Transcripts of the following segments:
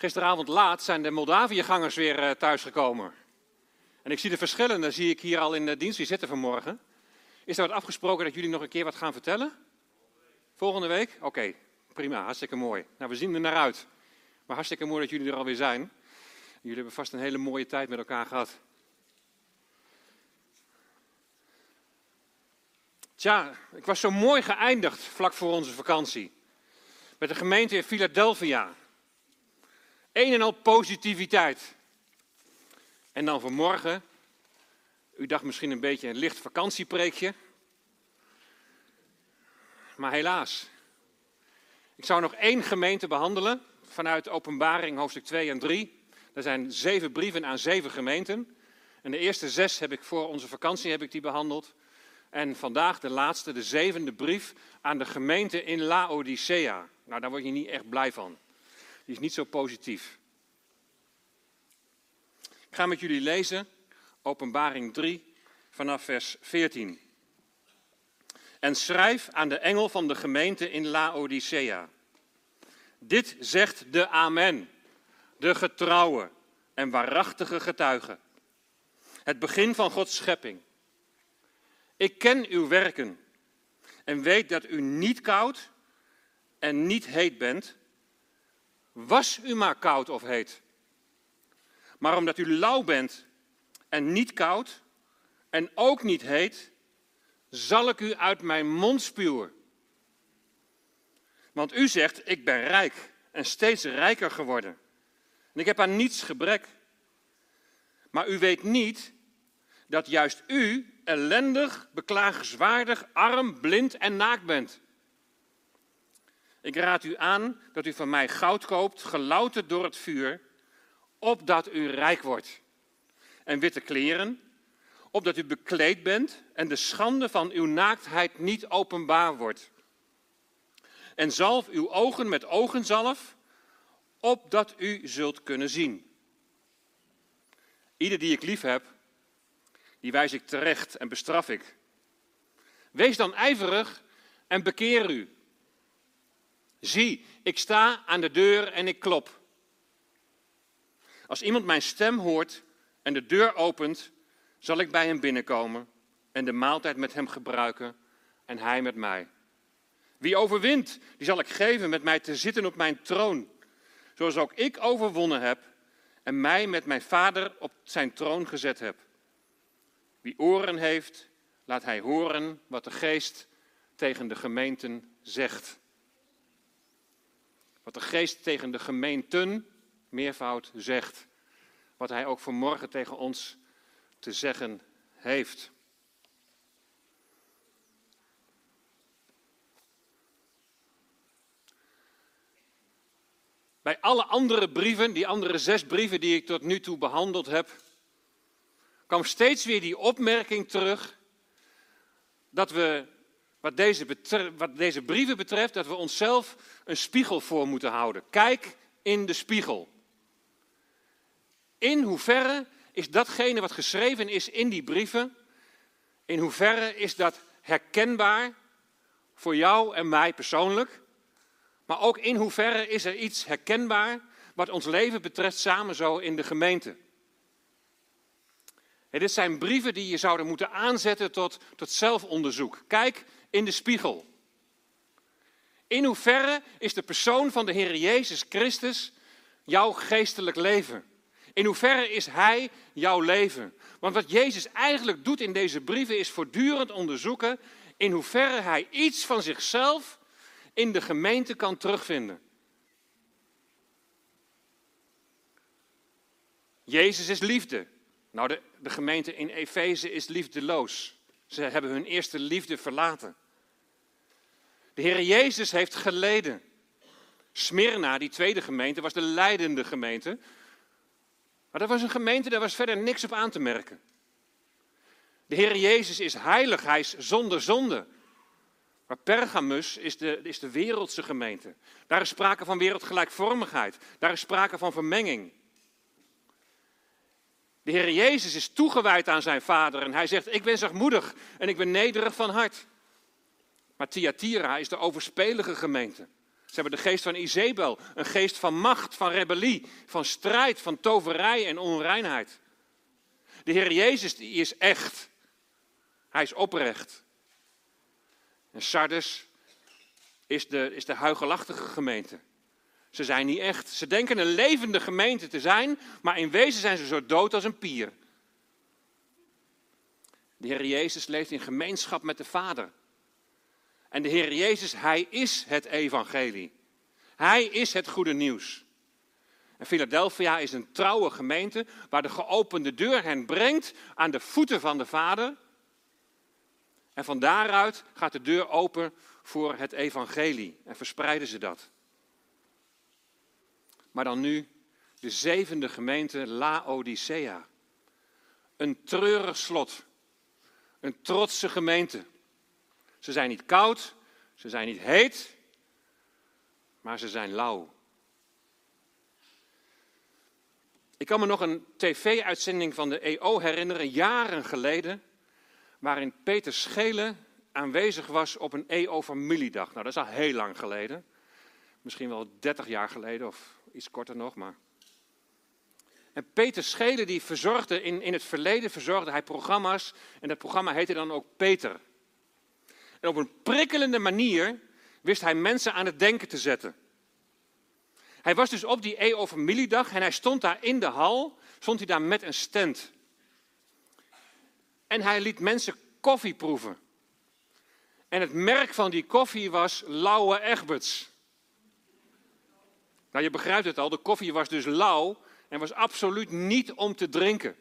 Gisteravond laat zijn de Moldavië-gangers weer uh, thuisgekomen. En ik zie de verschillen, daar zie ik hier al in de dienst weer zitten vanmorgen. Is er wat afgesproken dat jullie nog een keer wat gaan vertellen? Volgende week? Oké, prima, hartstikke mooi. Nou, we zien er naar uit. Maar hartstikke mooi dat jullie er alweer zijn. Jullie hebben vast een hele mooie tijd met elkaar gehad. Tja, ik was zo mooi geëindigd vlak voor onze vakantie. Met de gemeente in Philadelphia. Een en al positiviteit. En dan vanmorgen, u dacht misschien een beetje een licht vakantiepreekje. Maar helaas. Ik zou nog één gemeente behandelen vanuit Openbaring hoofdstuk 2 en 3. Er zijn zeven brieven aan zeven gemeenten. En de eerste zes heb ik voor onze vakantie heb ik die behandeld. En vandaag de laatste, de zevende brief aan de gemeente in Laodicea. Nou, daar word je niet echt blij van. Die is niet zo positief. Ik ga met jullie lezen, Openbaring 3, vanaf vers 14. En schrijf aan de engel van de gemeente in Laodicea. Dit zegt de Amen, de getrouwe en waarachtige getuige. Het begin van Gods schepping. Ik ken uw werken en weet dat u niet koud en niet heet bent. Was u maar koud of heet. Maar omdat u lauw bent en niet koud en ook niet heet, zal ik u uit mijn mond spuwen. Want u zegt, ik ben rijk en steeds rijker geworden. En ik heb aan niets gebrek. Maar u weet niet dat juist u ellendig, beklagenswaardig, arm, blind en naakt bent. Ik raad u aan dat u van mij goud koopt, gelouterd door het vuur, opdat u rijk wordt. En witte kleren, opdat u bekleed bent en de schande van uw naaktheid niet openbaar wordt. En zalf uw ogen met ogenzalf, opdat u zult kunnen zien. Ieder die ik lief heb, die wijs ik terecht en bestraf ik. Wees dan ijverig en bekeer u. Zie, ik sta aan de deur en ik klop. Als iemand mijn stem hoort en de deur opent, zal ik bij hem binnenkomen en de maaltijd met hem gebruiken en hij met mij. Wie overwint, die zal ik geven met mij te zitten op mijn troon, zoals ook ik overwonnen heb en mij met mijn vader op zijn troon gezet heb. Wie oren heeft, laat hij horen wat de geest tegen de gemeenten zegt. Wat de geest tegen de gemeenten, meervoud, zegt. Wat hij ook vanmorgen tegen ons te zeggen heeft. Bij alle andere brieven, die andere zes brieven die ik tot nu toe behandeld heb, kwam steeds weer die opmerking terug dat we, wat deze, wat deze brieven betreft, dat we onszelf een spiegel voor moeten houden. Kijk in de spiegel. In hoeverre is datgene wat geschreven is in die brieven, in hoeverre is dat herkenbaar voor jou en mij persoonlijk, maar ook in hoeverre is er iets herkenbaar wat ons leven betreft samen zo in de gemeente. dit zijn brieven die je zouden moeten aanzetten tot, tot zelfonderzoek. Kijk in de spiegel. In hoeverre is de persoon van de Heer Jezus Christus jouw geestelijk leven? In hoeverre is Hij jouw leven? Want wat Jezus eigenlijk doet in deze brieven is voortdurend onderzoeken in hoeverre Hij iets van zichzelf in de gemeente kan terugvinden. Jezus is liefde. Nou, de, de gemeente in Efeze is liefdeloos. Ze hebben hun eerste liefde verlaten. De Heer Jezus heeft geleden. Smyrna, die tweede gemeente, was de leidende gemeente. Maar dat was een gemeente, daar was verder niks op aan te merken. De Heer Jezus is heilig, hij is zonder zonde. Maar Pergamus is de, is de wereldse gemeente. Daar is sprake van wereldgelijkvormigheid. Daar is sprake van vermenging. De Heer Jezus is toegewijd aan zijn Vader en hij zegt: Ik ben zachtmoedig en ik ben nederig van hart. Maar Thyatira is de overspelige gemeente. Ze hebben de geest van Izebel, een geest van macht, van rebellie, van strijd, van toverij en onreinheid. De Heer Jezus die is echt. Hij is oprecht. En Sardes is de, is de huigelachtige gemeente. Ze zijn niet echt. Ze denken een levende gemeente te zijn, maar in wezen zijn ze zo dood als een pier. De Heer Jezus leeft in gemeenschap met de Vader. En de Heer Jezus, Hij is het evangelie. Hij is het goede nieuws. En Philadelphia is een trouwe gemeente waar de geopende deur hen brengt aan de voeten van de Vader. En van daaruit gaat de deur open voor het evangelie en verspreiden ze dat. Maar dan nu de zevende gemeente Laodicea. Een treurig slot. Een trotse gemeente. Ze zijn niet koud, ze zijn niet heet, maar ze zijn lauw. Ik kan me nog een tv-uitzending van de EO herinneren, jaren geleden, waarin Peter Schelen aanwezig was op een EO-familiedag. Nou, dat is al heel lang geleden. Misschien wel 30 jaar geleden of iets korter nog, maar... En Peter Schelen die verzorgde, in, in het verleden verzorgde hij programma's en dat programma heette dan ook Peter. En op een prikkelende manier wist hij mensen aan het denken te zetten. Hij was dus op die EO-familiedag en hij stond daar in de hal, stond hij daar met een stand. En hij liet mensen koffie proeven. En het merk van die koffie was Lauwe Egberts. Nou, je begrijpt het al, de koffie was dus lauw en was absoluut niet om te drinken.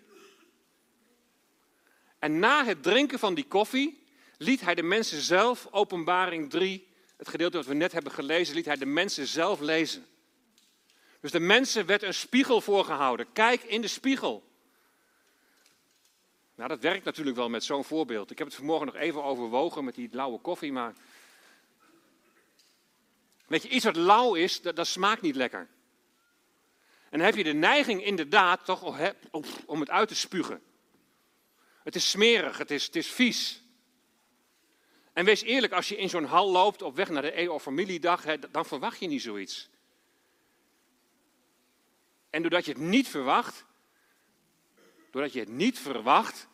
En na het drinken van die koffie liet hij de mensen zelf, openbaring 3, het gedeelte wat we net hebben gelezen, liet hij de mensen zelf lezen. Dus de mensen werd een spiegel voorgehouden. Kijk in de spiegel. Nou, dat werkt natuurlijk wel met zo'n voorbeeld. Ik heb het vanmorgen nog even overwogen met die lauwe koffie, maar. Weet je, iets wat lauw is, dat, smaakt niet lekker. En dan heb je de neiging inderdaad toch om het uit te spugen. Het is smerig, het is, het is vies. En wees eerlijk, als je in zo'n hal loopt op weg naar de EO familiedag, dan verwacht je niet zoiets. En doordat je het niet verwacht, doordat je het niet verwacht,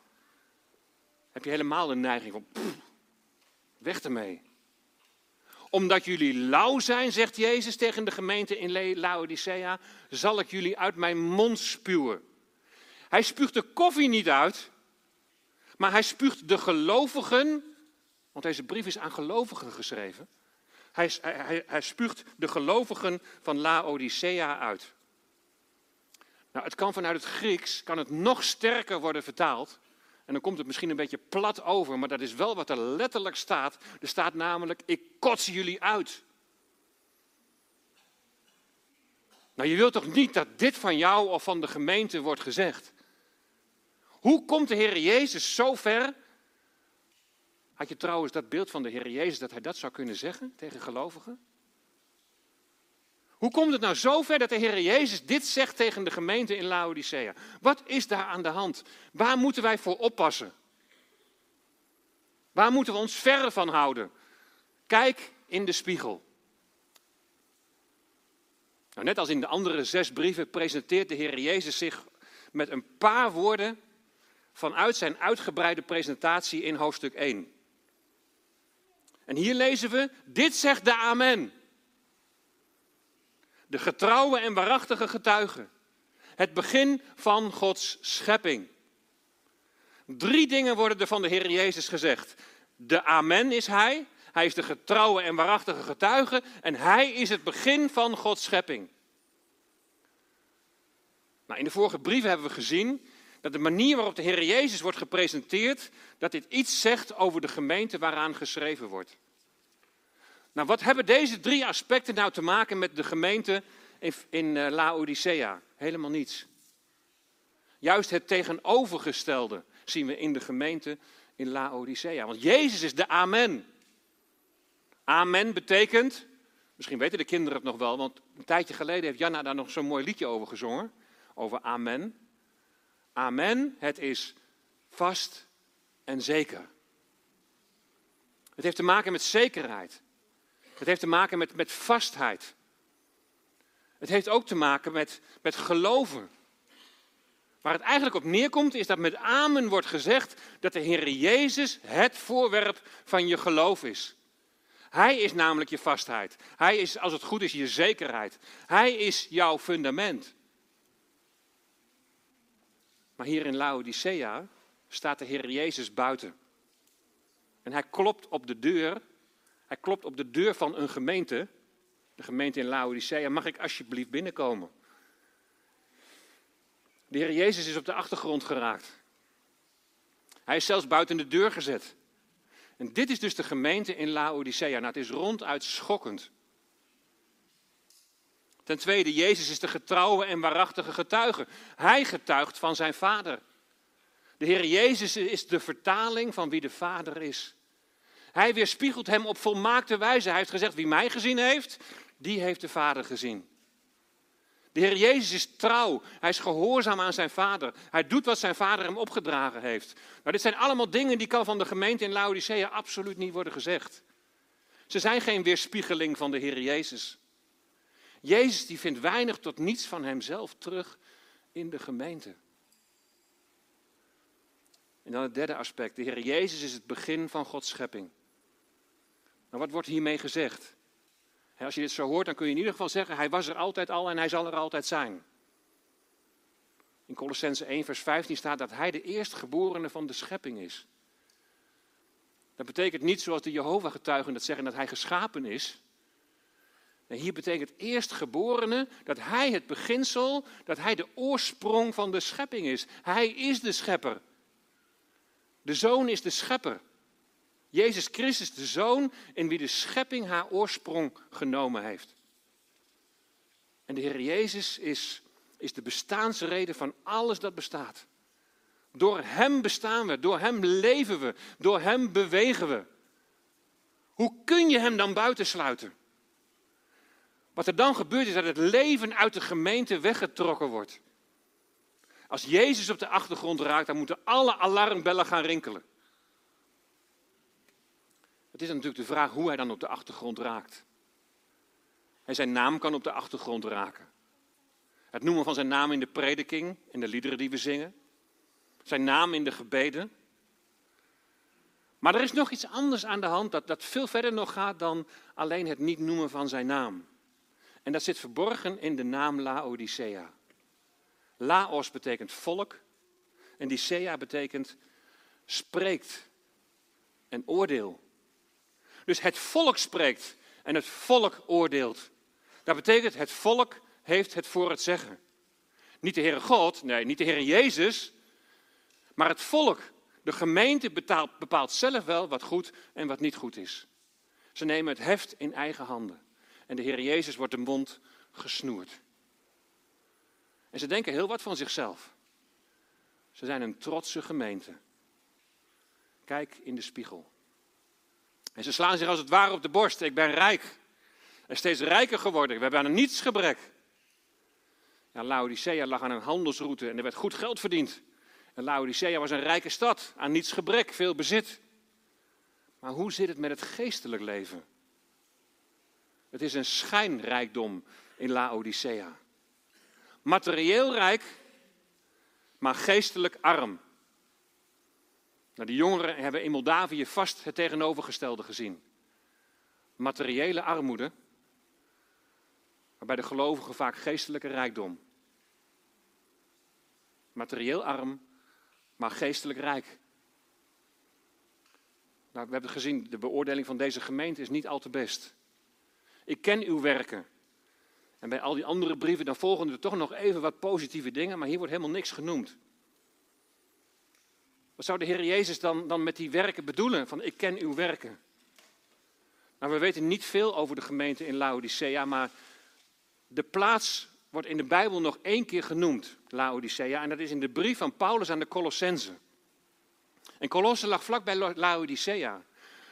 heb je helemaal de neiging van, pff, weg ermee. Omdat jullie lauw zijn, zegt Jezus tegen de gemeente in Laodicea, zal ik jullie uit mijn mond spuwen. Hij spuugt de koffie niet uit, maar hij spuugt de gelovigen want deze brief is aan gelovigen geschreven. Hij, hij, hij spuugt de gelovigen van Laodicea uit. Nou, het kan vanuit het Grieks kan het nog sterker worden vertaald. En dan komt het misschien een beetje plat over, maar dat is wel wat er letterlijk staat. Er staat namelijk: Ik kots jullie uit. Nou, je wilt toch niet dat dit van jou of van de gemeente wordt gezegd? Hoe komt de Heer Jezus zo ver had je trouwens dat beeld van de Heer Jezus dat hij dat zou kunnen zeggen tegen gelovigen? Hoe komt het nou zover dat de Heer Jezus dit zegt tegen de gemeente in Laodicea? Wat is daar aan de hand? Waar moeten wij voor oppassen? Waar moeten we ons verre van houden? Kijk in de spiegel. Nou, net als in de andere zes brieven presenteert de Heer Jezus zich met een paar woorden vanuit zijn uitgebreide presentatie in hoofdstuk 1. En hier lezen we, dit zegt de Amen. De getrouwe en waarachtige getuige. Het begin van Gods schepping. Drie dingen worden er van de Heer Jezus gezegd. De Amen is Hij. Hij is de getrouwe en waarachtige getuige. En Hij is het begin van Gods schepping. Nou, in de vorige brieven hebben we gezien dat de manier waarop de Heer Jezus wordt gepresenteerd, dat dit iets zegt over de gemeente waaraan geschreven wordt. Nou, wat hebben deze drie aspecten nou te maken met de gemeente in, in uh, Laodicea? Helemaal niets. Juist het tegenovergestelde zien we in de gemeente in Laodicea. Want Jezus is de Amen. Amen betekent, misschien weten de kinderen het nog wel, want een tijdje geleden heeft Janna daar nog zo'n mooi liedje over gezongen. Over Amen. Amen, het is vast en zeker. Het heeft te maken met zekerheid. Het heeft te maken met, met vastheid. Het heeft ook te maken met, met geloven. Waar het eigenlijk op neerkomt is dat met amen wordt gezegd dat de Heer Jezus het voorwerp van je geloof is. Hij is namelijk je vastheid. Hij is, als het goed is, je zekerheid. Hij is jouw fundament. Maar hier in Laodicea staat de Heer Jezus buiten. En hij klopt op de deur. Hij klopt op de deur van een gemeente. De gemeente in Laodicea. Mag ik alsjeblieft binnenkomen? De Heer Jezus is op de achtergrond geraakt. Hij is zelfs buiten de deur gezet. En dit is dus de gemeente in Laodicea. Nou, het is ronduit schokkend. Ten tweede, Jezus is de getrouwe en waarachtige getuige. Hij getuigt van zijn Vader. De Heer Jezus is de vertaling van wie de Vader is. Hij weerspiegelt hem op volmaakte wijze. Hij heeft gezegd, wie mij gezien heeft, die heeft de Vader gezien. De Heer Jezus is trouw. Hij is gehoorzaam aan zijn Vader. Hij doet wat zijn Vader hem opgedragen heeft. Maar dit zijn allemaal dingen die kan van de gemeente in Laodicea absoluut niet worden gezegd. Ze zijn geen weerspiegeling van de Heer Jezus. Jezus die vindt weinig tot niets van hemzelf terug in de gemeente. En dan het derde aspect. De Heer Jezus is het begin van Gods schepping. Maar wat wordt hiermee gezegd? Als je dit zo hoort, dan kun je in ieder geval zeggen, hij was er altijd al en hij zal er altijd zijn. In Colossense 1, vers 15 staat dat hij de eerstgeborene van de schepping is. Dat betekent niet zoals de Jehovah-getuigen dat zeggen, dat hij geschapen is. Nee, hier betekent eerstgeborene dat hij het beginsel, dat hij de oorsprong van de schepping is. Hij is de schepper. De zoon is de schepper. Jezus Christus, de Zoon, in wie de schepping haar oorsprong genomen heeft. En de Heer Jezus is, is de bestaansreden van alles dat bestaat. Door Hem bestaan we, door Hem leven we, door Hem bewegen we. Hoe kun je Hem dan buitensluiten? Wat er dan gebeurt is dat het leven uit de gemeente weggetrokken wordt. Als Jezus op de achtergrond raakt, dan moeten alle alarmbellen gaan rinkelen. Het is natuurlijk de vraag hoe hij dan op de achtergrond raakt. En zijn naam kan op de achtergrond raken. Het noemen van zijn naam in de prediking, in de liederen die we zingen. Zijn naam in de gebeden. Maar er is nog iets anders aan de hand dat, dat veel verder nog gaat dan alleen het niet noemen van zijn naam. En dat zit verborgen in de naam Laodicea. Laos betekent volk en Dicea betekent spreekt en oordeel. Dus het volk spreekt en het volk oordeelt. Dat betekent het volk heeft het voor het zeggen. Niet de Heere God, nee, niet de Heere Jezus, maar het volk. De gemeente bepaalt, bepaalt zelf wel wat goed en wat niet goed is. Ze nemen het heft in eigen handen. En de Heer Jezus wordt de mond gesnoerd. En ze denken heel wat van zichzelf. Ze zijn een trotse gemeente. Kijk in de spiegel. En ze slaan zich als het ware op de borst. Ik ben rijk. En steeds rijker geworden. We hebben aan niets gebrek. Ja, Laodicea lag aan een handelsroute en er werd goed geld verdiend. En Laodicea was een rijke stad, aan niets gebrek, veel bezit. Maar hoe zit het met het geestelijk leven? Het is een schijnrijkdom in Laodicea. Materieel rijk, maar geestelijk arm. Nou, de jongeren hebben in Moldavië vast het tegenovergestelde gezien. Materiële armoede, maar bij de gelovigen vaak geestelijke rijkdom. Materieel arm, maar geestelijk rijk. Nou, we hebben gezien, de beoordeling van deze gemeente is niet al te best. Ik ken uw werken. En bij al die andere brieven, dan volgen er toch nog even wat positieve dingen, maar hier wordt helemaal niks genoemd. Wat zou de Heer Jezus dan, dan met die werken bedoelen? Van ik ken uw werken. Nou, we weten niet veel over de gemeente in Laodicea, maar de plaats wordt in de Bijbel nog één keer genoemd, Laodicea. En dat is in de brief van Paulus aan de Colossense. En Colosse lag vlakbij Laodicea.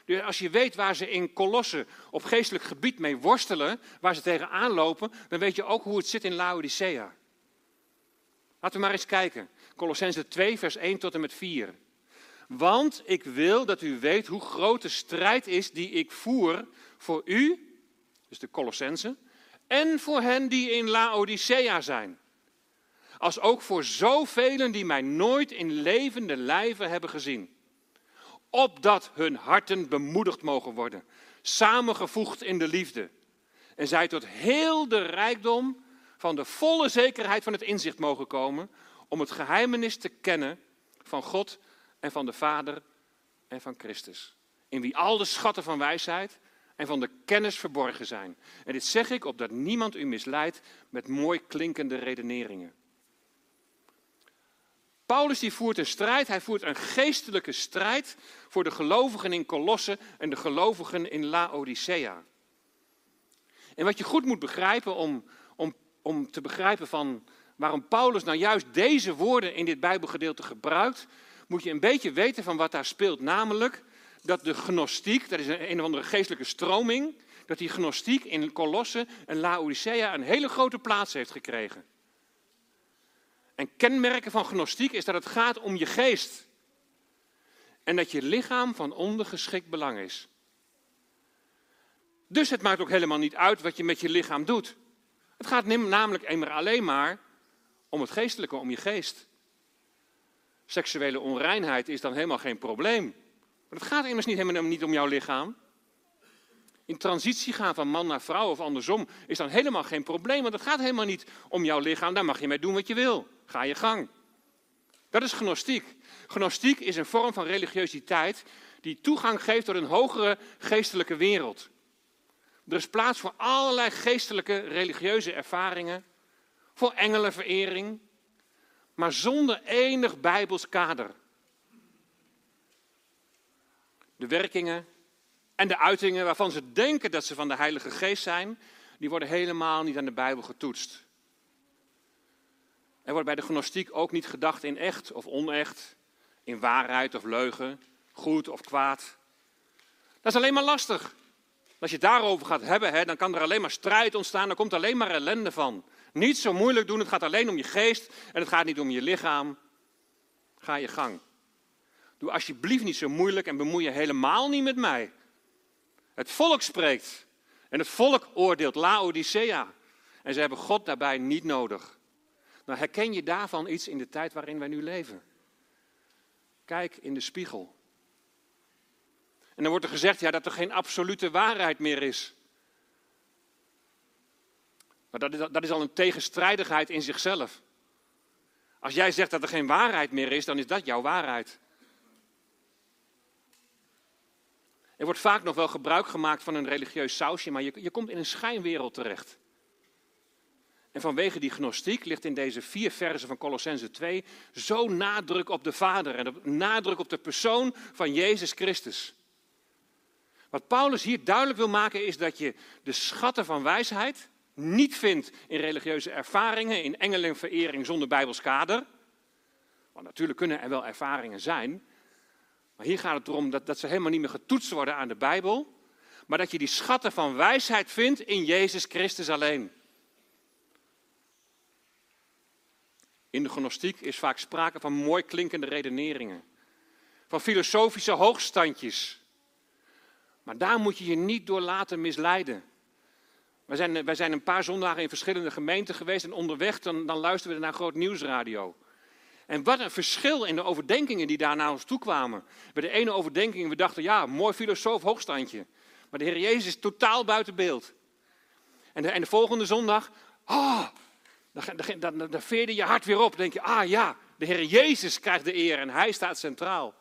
Dus als je weet waar ze in Colosse op geestelijk gebied mee worstelen, waar ze tegenaan lopen, dan weet je ook hoe het zit in Laodicea. Laten we maar eens kijken. Colossense 2, vers 1 tot en met 4. Want ik wil dat u weet hoe groot de strijd is die ik voer voor u dus de Colossensen, en voor hen die in Laodicea zijn. Als ook voor zoveel die mij nooit in levende lijven hebben gezien. Opdat hun harten bemoedigd mogen worden, samengevoegd in de liefde. En zij tot heel de rijkdom van de volle zekerheid van het inzicht mogen komen, om het geheimenis te kennen van God en van de Vader en van Christus. In wie al de schatten van wijsheid en van de kennis verborgen zijn. En dit zeg ik opdat niemand u misleidt met mooi klinkende redeneringen. Paulus die voert een strijd, hij voert een geestelijke strijd voor de gelovigen in Colosse en de gelovigen in Laodicea. En wat je goed moet begrijpen om, om, om te begrijpen van waarom Paulus nou juist deze woorden in dit Bijbelgedeelte gebruikt, moet je een beetje weten van wat daar speelt. Namelijk dat de gnostiek, dat is een, een of andere geestelijke stroming, dat die gnostiek in Colosse en Laodicea een hele grote plaats heeft gekregen. En kenmerken van gnostiek is dat het gaat om je geest. En dat je lichaam van ondergeschikt belang is. Dus het maakt ook helemaal niet uit wat je met je lichaam doet. Het gaat namelijk alleen maar om het geestelijke, om je geest. Seksuele onreinheid is dan helemaal geen probleem. Maar het gaat immers niet helemaal niet om jouw lichaam. In transitie gaan van man naar vrouw of andersom is dan helemaal geen probleem, want het gaat helemaal niet om jouw lichaam. Daar mag je mee doen wat je wil. Ga je gang. Dat is gnostiek. Gnostiek is een vorm van religiositeit die toegang geeft tot een hogere geestelijke wereld. Er is plaats voor allerlei geestelijke religieuze ervaringen, voor engelenverering, maar zonder enig bijbels kader. De werkingen en de uitingen waarvan ze denken dat ze van de Heilige Geest zijn, die worden helemaal niet aan de Bijbel getoetst. Er wordt bij de gnostiek ook niet gedacht in echt of onecht, in waarheid of leugen, goed of kwaad. Dat is alleen maar lastig. Als je het daarover gaat hebben, hè, dan kan er alleen maar strijd ontstaan, er komt alleen maar ellende van. Niet zo moeilijk doen, het gaat alleen om je geest en het gaat niet om je lichaam. Ga je gang. Doe alsjeblieft niet zo moeilijk en bemoei je helemaal niet met mij. Het volk spreekt en het volk oordeelt Laodicea. En ze hebben God daarbij niet nodig. Nou, herken je daarvan iets in de tijd waarin wij nu leven? Kijk in de spiegel. En dan wordt er gezegd ja, dat er geen absolute waarheid meer is. Maar dat is, dat is al een tegenstrijdigheid in zichzelf. Als jij zegt dat er geen waarheid meer is, dan is dat jouw waarheid. Er wordt vaak nog wel gebruik gemaakt van een religieus sausje, maar je, je komt in een schijnwereld terecht. En vanwege die gnostiek ligt in deze vier versen van Colossense 2 zo nadruk op de Vader en nadruk op de persoon van Jezus Christus. Wat Paulus hier duidelijk wil maken is dat je de schatten van wijsheid niet vindt in religieuze ervaringen, in engelenverering zonder Bijbels kader. Want natuurlijk kunnen er wel ervaringen zijn, maar hier gaat het erom dat, dat ze helemaal niet meer getoetst worden aan de Bijbel, maar dat je die schatten van wijsheid vindt in Jezus Christus alleen. In de gnostiek is vaak sprake van mooi klinkende redeneringen, van filosofische hoogstandjes. Maar daar moet je je niet door laten misleiden. Wij zijn, wij zijn een paar zondagen in verschillende gemeenten geweest en onderweg dan, dan luisterden we naar groot nieuwsradio. En wat een verschil in de overdenkingen die daar naar ons toe kwamen. Bij de ene overdenking, we dachten, ja, mooi filosoof, hoogstandje. Maar de Heer Jezus is totaal buiten beeld. En de, en de volgende zondag, ah, dan, dan, dan, dan veerde je hart weer op. Dan denk je, ah ja, de Heer Jezus krijgt de eer en Hij staat centraal.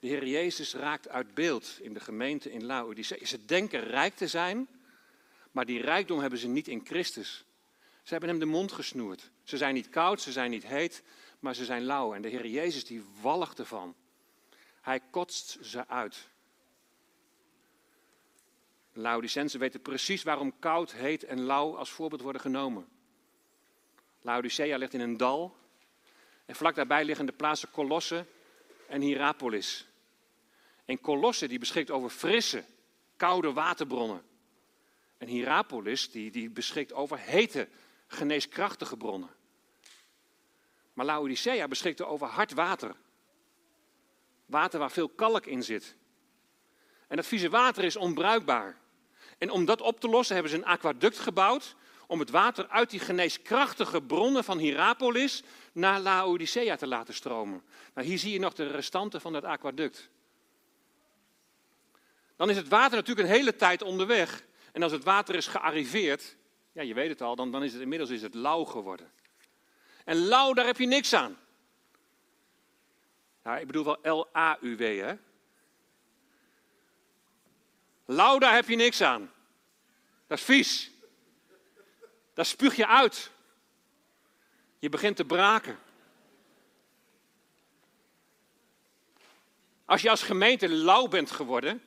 De Heer Jezus raakt uit beeld in de gemeente in Laodicea. Ze denken rijk te zijn, maar die rijkdom hebben ze niet in Christus. Ze hebben hem de mond gesnoerd. Ze zijn niet koud, ze zijn niet heet, maar ze zijn lauw. En de Heer Jezus die walgt ervan. Hij kotst ze uit. Laodicensen weten precies waarom koud, heet en lauw als voorbeeld worden genomen. Laodicea ligt in een dal. En vlak daarbij liggen de plaatsen Colosse en Hierapolis. En Colosse die beschikt over frisse, koude waterbronnen. En Hierapolis die, die beschikt over hete, geneeskrachtige bronnen. Maar Laodicea beschikte over hard water. Water waar veel kalk in zit. En dat vieze water is onbruikbaar. En om dat op te lossen hebben ze een aquaduct gebouwd om het water uit die geneeskrachtige bronnen van Hierapolis naar Laodicea te laten stromen. Nou, hier zie je nog de restanten van dat aquaduct. Dan is het water natuurlijk een hele tijd onderweg. En als het water is gearriveerd, ja, je weet het al, dan, dan is het inmiddels is het lauw geworden. En lauw, daar heb je niks aan. Nou, ik bedoel wel L-A-U-W, hè? Lauw, daar heb je niks aan. Dat is vies. Dat spuug je uit. Je begint te braken. Als je als gemeente lauw bent geworden,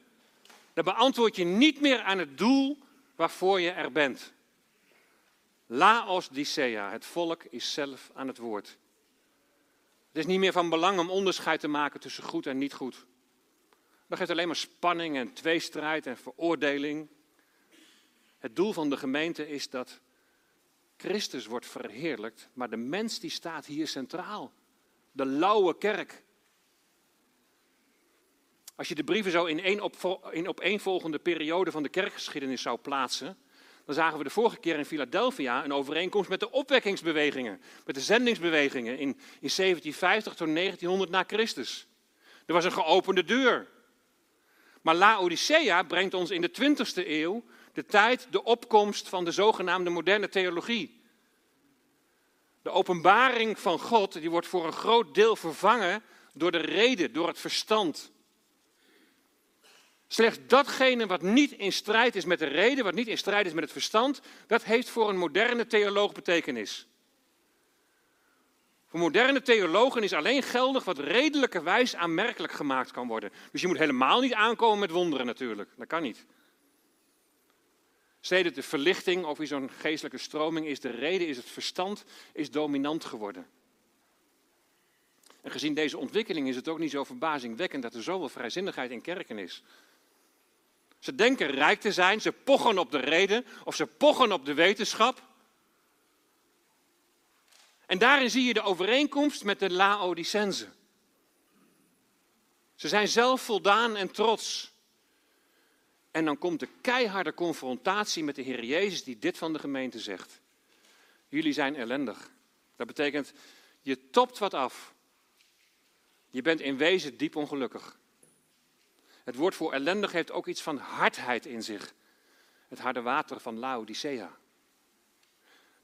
dan beantwoord je niet meer aan het doel waarvoor je er bent. Laos Dicea, het volk is zelf aan het woord. Het is niet meer van belang om onderscheid te maken tussen goed en niet goed. Dat geeft alleen maar spanning en tweestrijd en veroordeling. Het doel van de gemeente is dat Christus wordt verheerlijkt, maar de mens die staat hier centraal. De lauwe kerk. Als je de brieven zo in één in opeenvolgende periode van de kerkgeschiedenis zou plaatsen, dan zagen we de vorige keer in Philadelphia een overeenkomst met de opwekkingsbewegingen, met de zendingsbewegingen in, in 1750 tot 1900 na Christus. Er was een geopende deur. Maar Laodicea brengt ons in de 20e eeuw de tijd, de opkomst van de zogenaamde moderne theologie. De openbaring van God die wordt voor een groot deel vervangen door de reden, door het verstand. Slechts datgene wat niet in strijd is met de reden, wat niet in strijd is met het verstand, dat heeft voor een moderne theoloog betekenis. Voor moderne theologen is alleen geldig wat redelijkerwijs aanmerkelijk gemaakt kan worden. Dus je moet helemaal niet aankomen met wonderen natuurlijk. Dat kan niet. Sedert de verlichting of in zo'n geestelijke stroming is de reden, is het verstand, is dominant geworden. En gezien deze ontwikkeling is het ook niet zo verbazingwekkend dat er zoveel vrijzinnigheid in kerken is. Ze denken rijk te zijn, ze pochen op de reden of ze pochen op de wetenschap. En daarin zie je de overeenkomst met de Laodicense. Ze zijn zelf voldaan en trots. En dan komt de keiharde confrontatie met de Heer Jezus die dit van de gemeente zegt. Jullie zijn ellendig. Dat betekent, je topt wat af. Je bent in wezen diep ongelukkig. Het woord voor ellendig heeft ook iets van hardheid in zich. Het harde water van Laodicea.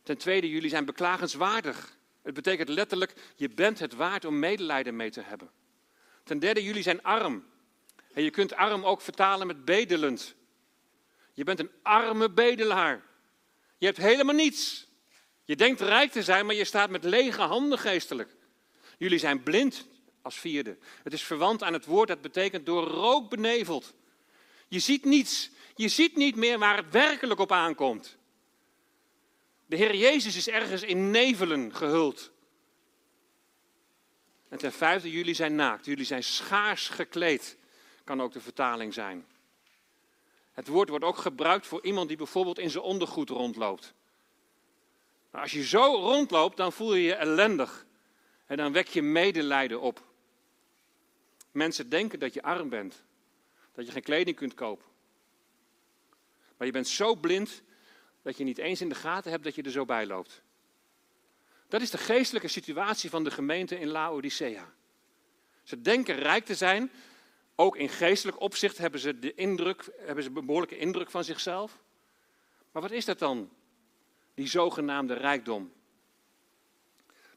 Ten tweede, jullie zijn beklagenswaardig. Het betekent letterlijk, je bent het waard om medelijden mee te hebben. Ten derde, jullie zijn arm. En je kunt arm ook vertalen met bedelend. Je bent een arme bedelaar. Je hebt helemaal niets. Je denkt rijk te zijn, maar je staat met lege handen geestelijk. Jullie zijn blind als vierde. Het is verwant aan het woord dat betekent door rook beneveld. Je ziet niets. Je ziet niet meer waar het werkelijk op aankomt. De Heer Jezus is ergens in nevelen gehuld. En ten vijfde, jullie zijn naakt. Jullie zijn schaars gekleed kan ook de vertaling zijn. Het woord wordt ook gebruikt voor iemand die bijvoorbeeld in zijn ondergoed rondloopt. Als je zo rondloopt, dan voel je je ellendig. En dan wek je medelijden op. Mensen denken dat je arm bent. Dat je geen kleding kunt kopen. Maar je bent zo blind dat je niet eens in de gaten hebt dat je er zo bij loopt. Dat is de geestelijke situatie van de gemeente in Laodicea. Ze denken rijk te zijn, ook in geestelijk opzicht hebben ze, de indruk, hebben ze een behoorlijke indruk van zichzelf. Maar wat is dat dan, die zogenaamde rijkdom?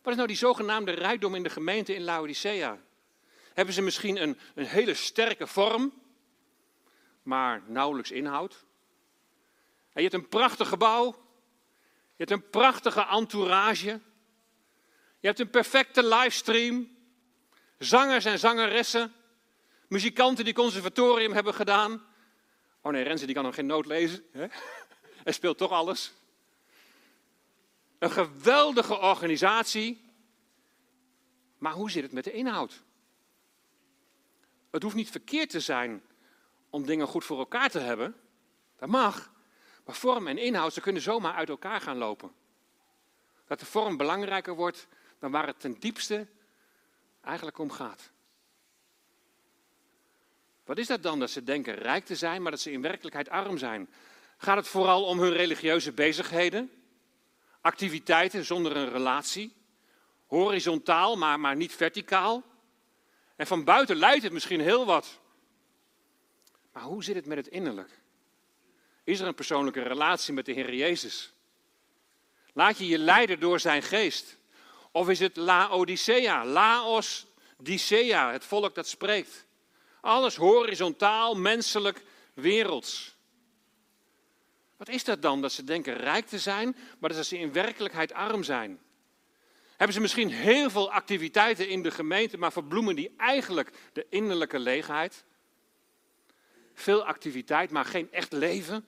Wat is nou die zogenaamde rijkdom in de gemeente in Laodicea? Hebben ze misschien een, een hele sterke vorm, maar nauwelijks inhoud? En je hebt een prachtig gebouw, je hebt een prachtige entourage, je hebt een perfecte livestream, zangers en zangeressen, Muzikanten die conservatorium hebben gedaan. Oh nee, Renze die kan nog geen noot lezen. Hè? Hij speelt toch alles. Een geweldige organisatie. Maar hoe zit het met de inhoud? Het hoeft niet verkeerd te zijn om dingen goed voor elkaar te hebben. Dat mag. Maar vorm en inhoud, ze kunnen zomaar uit elkaar gaan lopen. Dat de vorm belangrijker wordt dan waar het ten diepste eigenlijk om gaat. Wat is dat dan dat ze denken rijk te zijn, maar dat ze in werkelijkheid arm zijn? Gaat het vooral om hun religieuze bezigheden? Activiteiten zonder een relatie? Horizontaal, maar, maar niet verticaal? En van buiten lijkt het misschien heel wat. Maar hoe zit het met het innerlijk? Is er een persoonlijke relatie met de Heer Jezus? Laat je je leiden door zijn geest? Of is het Laodicea, Laos Dicea, het volk dat spreekt? Alles horizontaal, menselijk, werelds. Wat is dat dan? Dat ze denken rijk te zijn, maar dat ze in werkelijkheid arm zijn. Hebben ze misschien heel veel activiteiten in de gemeente, maar verbloemen die eigenlijk de innerlijke leegheid? Veel activiteit, maar geen echt leven?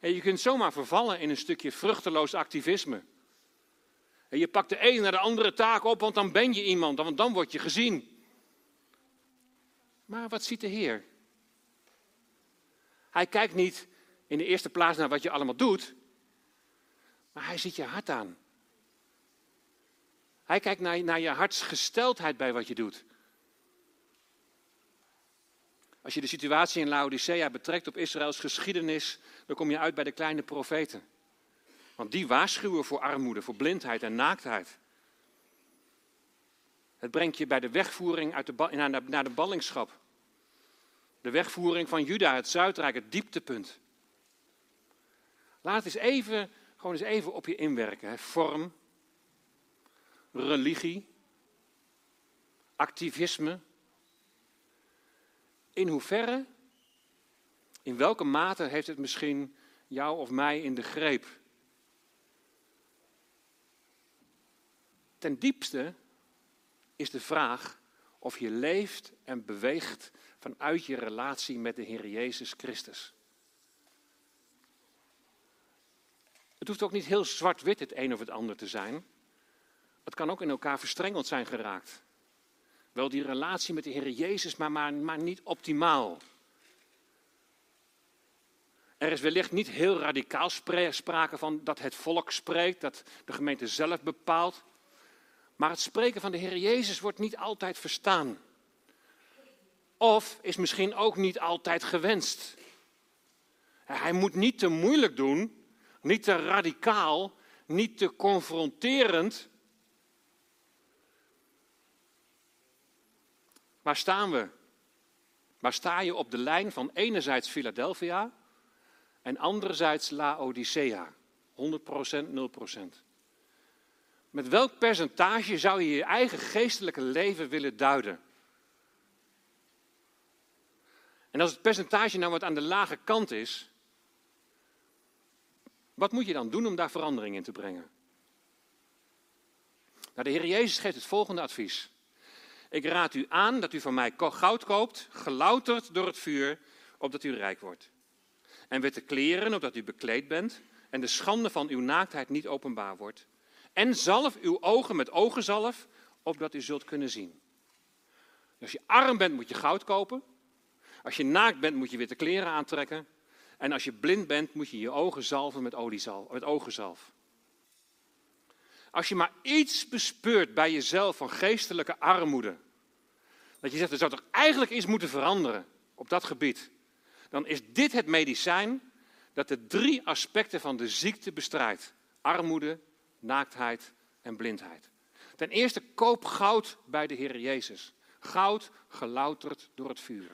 En je kunt zomaar vervallen in een stukje vruchteloos activisme. En je pakt de ene naar de andere taak op, want dan ben je iemand, want dan word je gezien. Maar wat ziet de Heer? Hij kijkt niet in de eerste plaats naar wat je allemaal doet, maar hij ziet je hart aan. Hij kijkt naar, naar je hartsgesteldheid bij wat je doet. Als je de situatie in Laodicea betrekt op Israëls geschiedenis, dan kom je uit bij de kleine profeten. Want die waarschuwen voor armoede, voor blindheid en naaktheid. Het brengt je bij de wegvoering uit de, naar, naar de ballingschap. De wegvoering van Juda, het Zuidrijk, het dieptepunt. Laat eens even, gewoon eens even op je inwerken. Hè. Vorm, religie, activisme. In hoeverre, in welke mate heeft het misschien jou of mij in de greep? Ten diepste is de vraag of je leeft en beweegt vanuit je relatie met de Heer Jezus Christus. Het hoeft ook niet heel zwart-wit het een of het ander te zijn. Het kan ook in elkaar verstrengeld zijn geraakt. Wel die relatie met de Heer Jezus, maar, maar, niet optimaal. Er is wellicht niet heel radicaal sprake van dat het volk spreekt, dat de gemeente zelf bepaalt. Maar het spreken van de Heer Jezus wordt niet altijd verstaan. Of is misschien ook niet altijd gewenst. Hij moet niet te moeilijk doen, niet te radicaal, niet te confronterend. Waar staan we? Waar sta je op de lijn van enerzijds Philadelphia en anderzijds Laodicea? 100%, 0%. Met welk percentage zou je je eigen geestelijke leven willen duiden? En als het percentage nou wat aan de lage kant is, wat moet je dan doen om daar verandering in te brengen? Nou, de Heer Jezus geeft het volgende advies. Ik raad u aan dat u van mij goud koopt, gelouterd door het vuur, opdat u rijk wordt. En witte kleren, opdat u bekleed bent, en de schande van uw naaktheid niet openbaar wordt. En zalf uw ogen met ogenzalf, opdat u zult kunnen zien. Als je arm bent, moet je goud kopen. Als je naakt bent, moet je witte kleren aantrekken. En als je blind bent, moet je je ogen zalven met, oliezalf, met ogenzalf. Als je maar iets bespeurt bij jezelf van geestelijke armoede, dat je zegt, er zou toch eigenlijk iets moeten veranderen op dat gebied, dan is dit het medicijn dat de drie aspecten van de ziekte bestrijdt. Armoede, naaktheid en blindheid. Ten eerste, koop goud bij de Heer Jezus. Goud gelouterd door het vuur.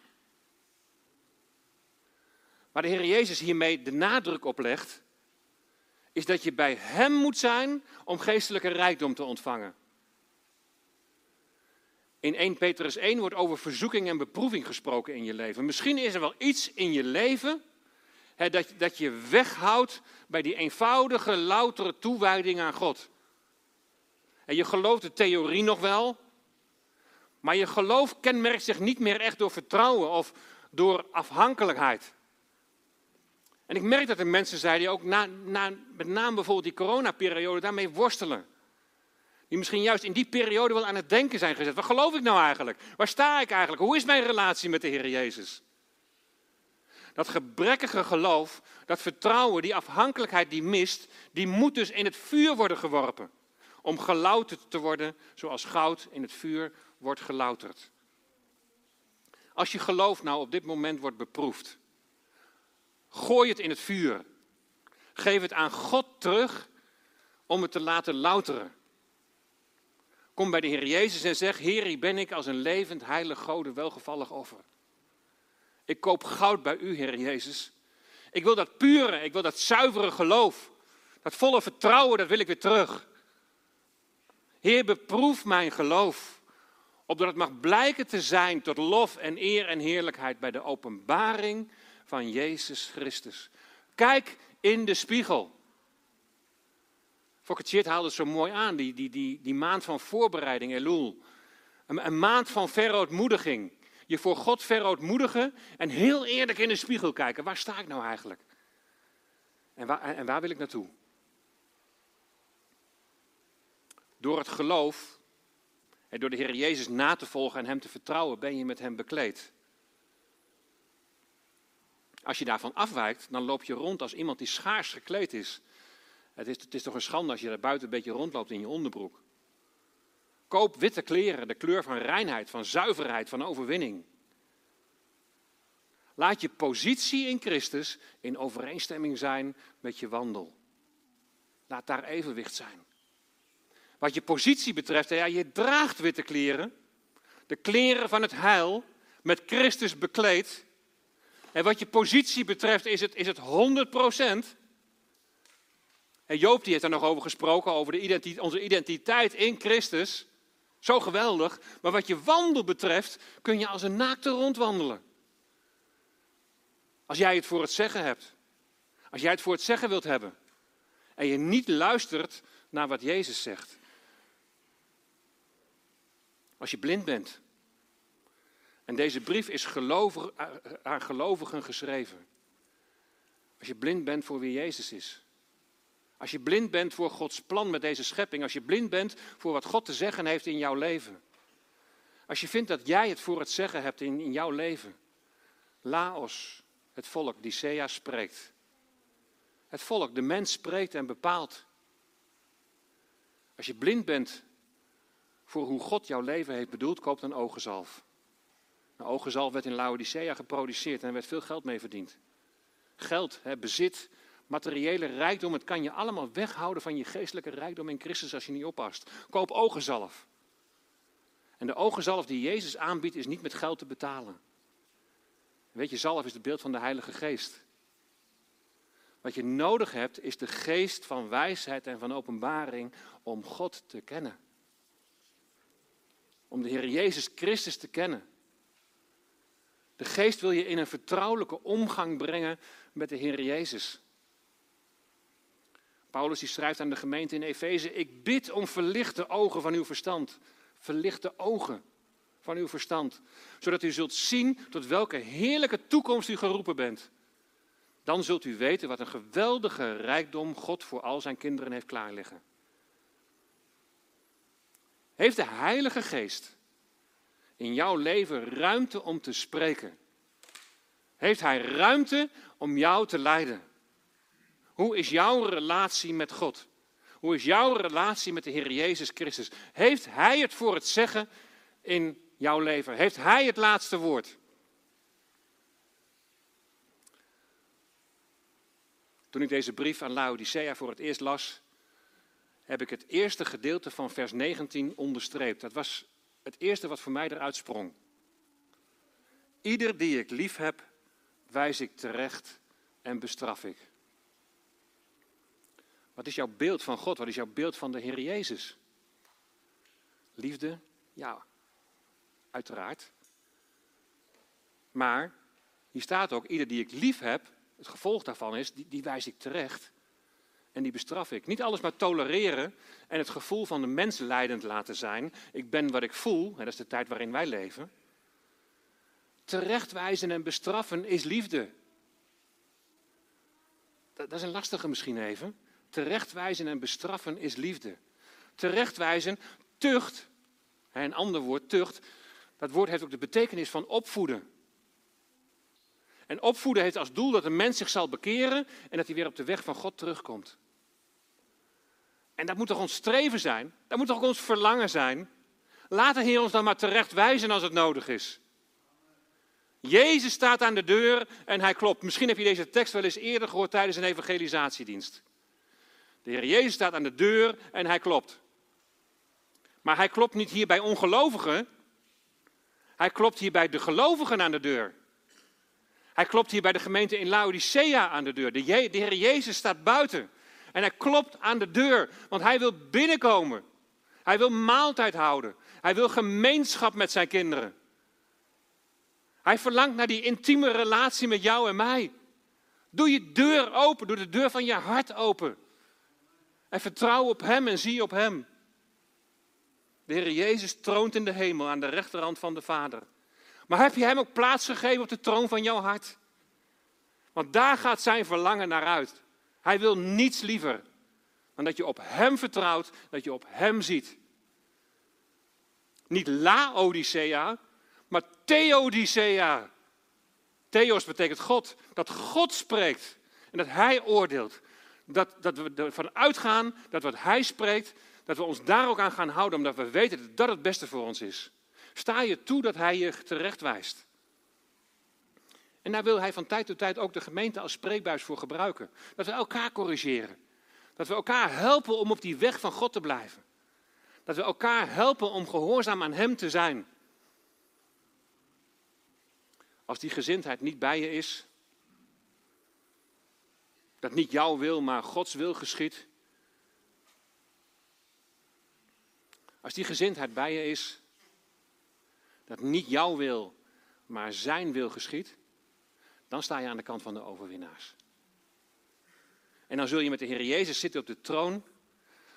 Waar de Heer Jezus hiermee de nadruk op legt, is dat je bij Hem moet zijn om geestelijke rijkdom te ontvangen. In 1 Petrus 1 wordt over verzoeking en beproeving gesproken in je leven. Misschien is er wel iets in je leven hè, dat, dat je weghoudt bij die eenvoudige, loutere toewijding aan God. En je gelooft de theorie nog wel, maar je geloof kenmerkt zich niet meer echt door vertrouwen of door afhankelijkheid. En ik merk dat er mensen zijn die ook na, na, met name bijvoorbeeld die coronaperiode daarmee worstelen. Die misschien juist in die periode wel aan het denken zijn gezet. Wat geloof ik nou eigenlijk? Waar sta ik eigenlijk? Hoe is mijn relatie met de Heer Jezus? Dat gebrekkige geloof, dat vertrouwen, die afhankelijkheid die mist, die moet dus in het vuur worden geworpen. Om gelouterd te worden zoals goud in het vuur wordt gelouterd. Als je geloof nou op dit moment wordt beproefd, gooi het in het vuur. Geef het aan God terug om het te laten louteren. Kom bij de Heer Jezus en zeg: Heer, hier ben ik als een levend, heilig, gode, welgevallig offer. Ik koop goud bij u, Heer Jezus. Ik wil dat pure, ik wil dat zuivere geloof. Dat volle vertrouwen, dat wil ik weer terug. Heer, beproef mijn geloof. Opdat het mag blijken te zijn tot lof en eer en heerlijkheid bij de openbaring van Jezus Christus. Kijk in de spiegel. Fokker haalde het zo mooi aan, die, die, die, die maand van voorbereiding, Elul. Een, een maand van verootmoediging. Je voor God verootmoedigen en heel eerlijk in de spiegel kijken. Waar sta ik nou eigenlijk? En waar, en waar wil ik naartoe? Door het geloof en door de Heer Jezus na te volgen en Hem te vertrouwen, ben je met Hem bekleed. Als je daarvan afwijkt, dan loop je rond als iemand die schaars gekleed is. Het is, het is toch een schande als je daar buiten een beetje rondloopt in je onderbroek. Koop witte kleren, de kleur van reinheid, van zuiverheid, van overwinning. Laat je positie in Christus in overeenstemming zijn met je wandel. Laat daar evenwicht zijn. Wat je positie betreft, ja, je draagt witte kleren. De kleren van het heil, met Christus bekleed. En wat je positie betreft is het, is het 100%. En Joop die heeft daar nog over gesproken, over de identiteit, onze identiteit in Christus. Zo geweldig. Maar wat je wandel betreft, kun je als een naakte rondwandelen. Als jij het voor het zeggen hebt. Als jij het voor het zeggen wilt hebben. En je niet luistert naar wat Jezus zegt. Als je blind bent. En deze brief is gelovig, aan gelovigen geschreven. Als je blind bent voor wie Jezus is. Als je blind bent voor Gods plan met deze schepping. Als je blind bent voor wat God te zeggen heeft in jouw leven. Als je vindt dat jij het voor het zeggen hebt in, in jouw leven. Laos, het volk, Dicea spreekt. Het volk, de mens spreekt en bepaalt. Als je blind bent voor hoe God jouw leven heeft bedoeld, koop dan ogenzalf. Nou, ogenzalf werd in Laodicea geproduceerd en er werd veel geld mee verdiend. Geld, bezit, materiële rijkdom, het kan je allemaal weghouden van je geestelijke rijkdom in Christus als je niet oppast. Koop ogenzalf. En de ogenzalf die Jezus aanbiedt is niet met geld te betalen. Weet je, zalf is het beeld van de Heilige Geest. Wat je nodig hebt is de geest van wijsheid en van openbaring om God te kennen. Om de Heer Jezus Christus te kennen. De geest wil je in een vertrouwelijke omgang brengen met de Heer Jezus. Paulus die schrijft aan de gemeente in Efeze: Ik bid om verlichte ogen van uw verstand. Verlichte ogen van uw verstand. Zodat u zult zien tot welke heerlijke toekomst u geroepen bent. Dan zult u weten wat een geweldige rijkdom God voor al zijn kinderen heeft klaarliggen. Heeft de Heilige Geest in jouw leven ruimte om te spreken? Heeft Hij ruimte om jou te leiden? Hoe is jouw relatie met God? Hoe is jouw relatie met de Heer Jezus Christus? Heeft Hij het voor het zeggen in jouw leven? Heeft Hij het laatste woord? Toen ik deze brief aan Laodicea voor het eerst las, heb ik het eerste gedeelte van vers 19 onderstreept. Dat was het eerste wat voor mij eruit sprong. Ieder die ik lief heb, wijs ik terecht en bestraf ik. Wat is jouw beeld van God? Wat is jouw beeld van de Heer Jezus? Liefde? Ja, uiteraard. Maar hier staat ook, ieder die ik lief heb, het gevolg daarvan is, die, die wijs ik terecht en die bestraf ik. Niet alles maar tolereren en het gevoel van de mens leidend laten zijn. Ik ben wat ik voel, dat is de tijd waarin wij leven. Terechtwijzen en bestraffen is liefde. Dat, dat is een lastige misschien even. Terechtwijzen en bestraffen is liefde. Terechtwijzen, tucht, een ander woord, tucht, dat woord heeft ook de betekenis van opvoeden. En opvoeden heeft als doel dat een mens zich zal bekeren en dat hij weer op de weg van God terugkomt. En dat moet toch ons streven zijn? Dat moet toch ons verlangen zijn? Laat de Heer ons dan maar terecht wijzen als het nodig is. Jezus staat aan de deur en hij klopt. Misschien heb je deze tekst wel eens eerder gehoord tijdens een evangelisatiedienst. De Heer Jezus staat aan de deur en hij klopt. Maar hij klopt niet hier bij ongelovigen. Hij klopt hier bij de gelovigen aan de deur. Hij klopt hier bij de gemeente in Laodicea aan de deur. De, de Heer Jezus staat buiten. En hij klopt aan de deur, want hij wil binnenkomen. Hij wil maaltijd houden. Hij wil gemeenschap met zijn kinderen. Hij verlangt naar die intieme relatie met jou en mij. Doe je deur open, doe de deur van je hart open. En vertrouw op Hem en zie op Hem. De Heer Jezus troont in de hemel aan de rechterhand van de Vader. Maar heb je Hem ook plaats gegeven op de troon van jouw hart? Want daar gaat zijn verlangen naar uit. Hij wil niets liever dan dat je op Hem vertrouwt, dat je op Hem ziet. Niet Laodicea, maar Theodicea. Theos betekent God, dat God spreekt en dat Hij oordeelt. Dat, dat we ervan uitgaan dat wat Hij spreekt, dat we ons daar ook aan gaan houden, omdat we weten dat dat het beste voor ons is. Sta je toe dat Hij je terecht wijst. En daar wil Hij van tijd tot tijd ook de gemeente als spreekbuis voor gebruiken. Dat we elkaar corrigeren. Dat we elkaar helpen om op die weg van God te blijven. Dat we elkaar helpen om gehoorzaam aan Hem te zijn. Als die gezindheid niet bij je is, dat niet jouw wil, maar Gods wil geschiet. Als die gezindheid bij je is, dat niet jouw wil, maar zijn wil geschiet, dan sta je aan de kant van de overwinnaars. En dan zul je met de Heer Jezus zitten op de troon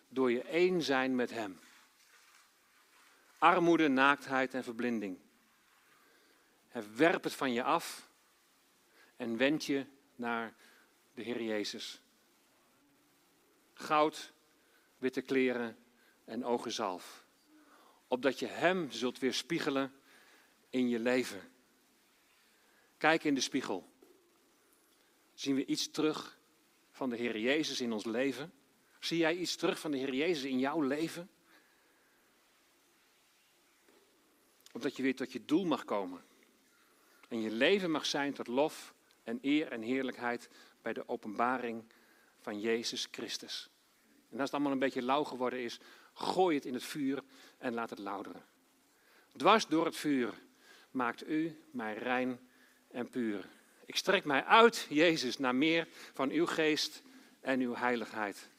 door je één zijn met Hem. Armoede, naaktheid en verblinding. Werp het van je af en wend je naar de Heer Jezus. Goud, witte kleren en ogenzalf. Opdat je Hem zult weerspiegelen in je leven. Kijk in de spiegel. Zien we iets terug van de Heer Jezus in ons leven? Zie jij iets terug van de Heer Jezus in jouw leven? Opdat je weer tot je doel mag komen. En je leven mag zijn tot lof en eer en heerlijkheid bij de openbaring van Jezus Christus. En als het allemaal een beetje lauw geworden is, gooi het in het vuur en laat het louderen. Dwars door het vuur maakt u mij rein en puur. Ik strek mij uit, Jezus, naar meer van uw geest en uw heiligheid.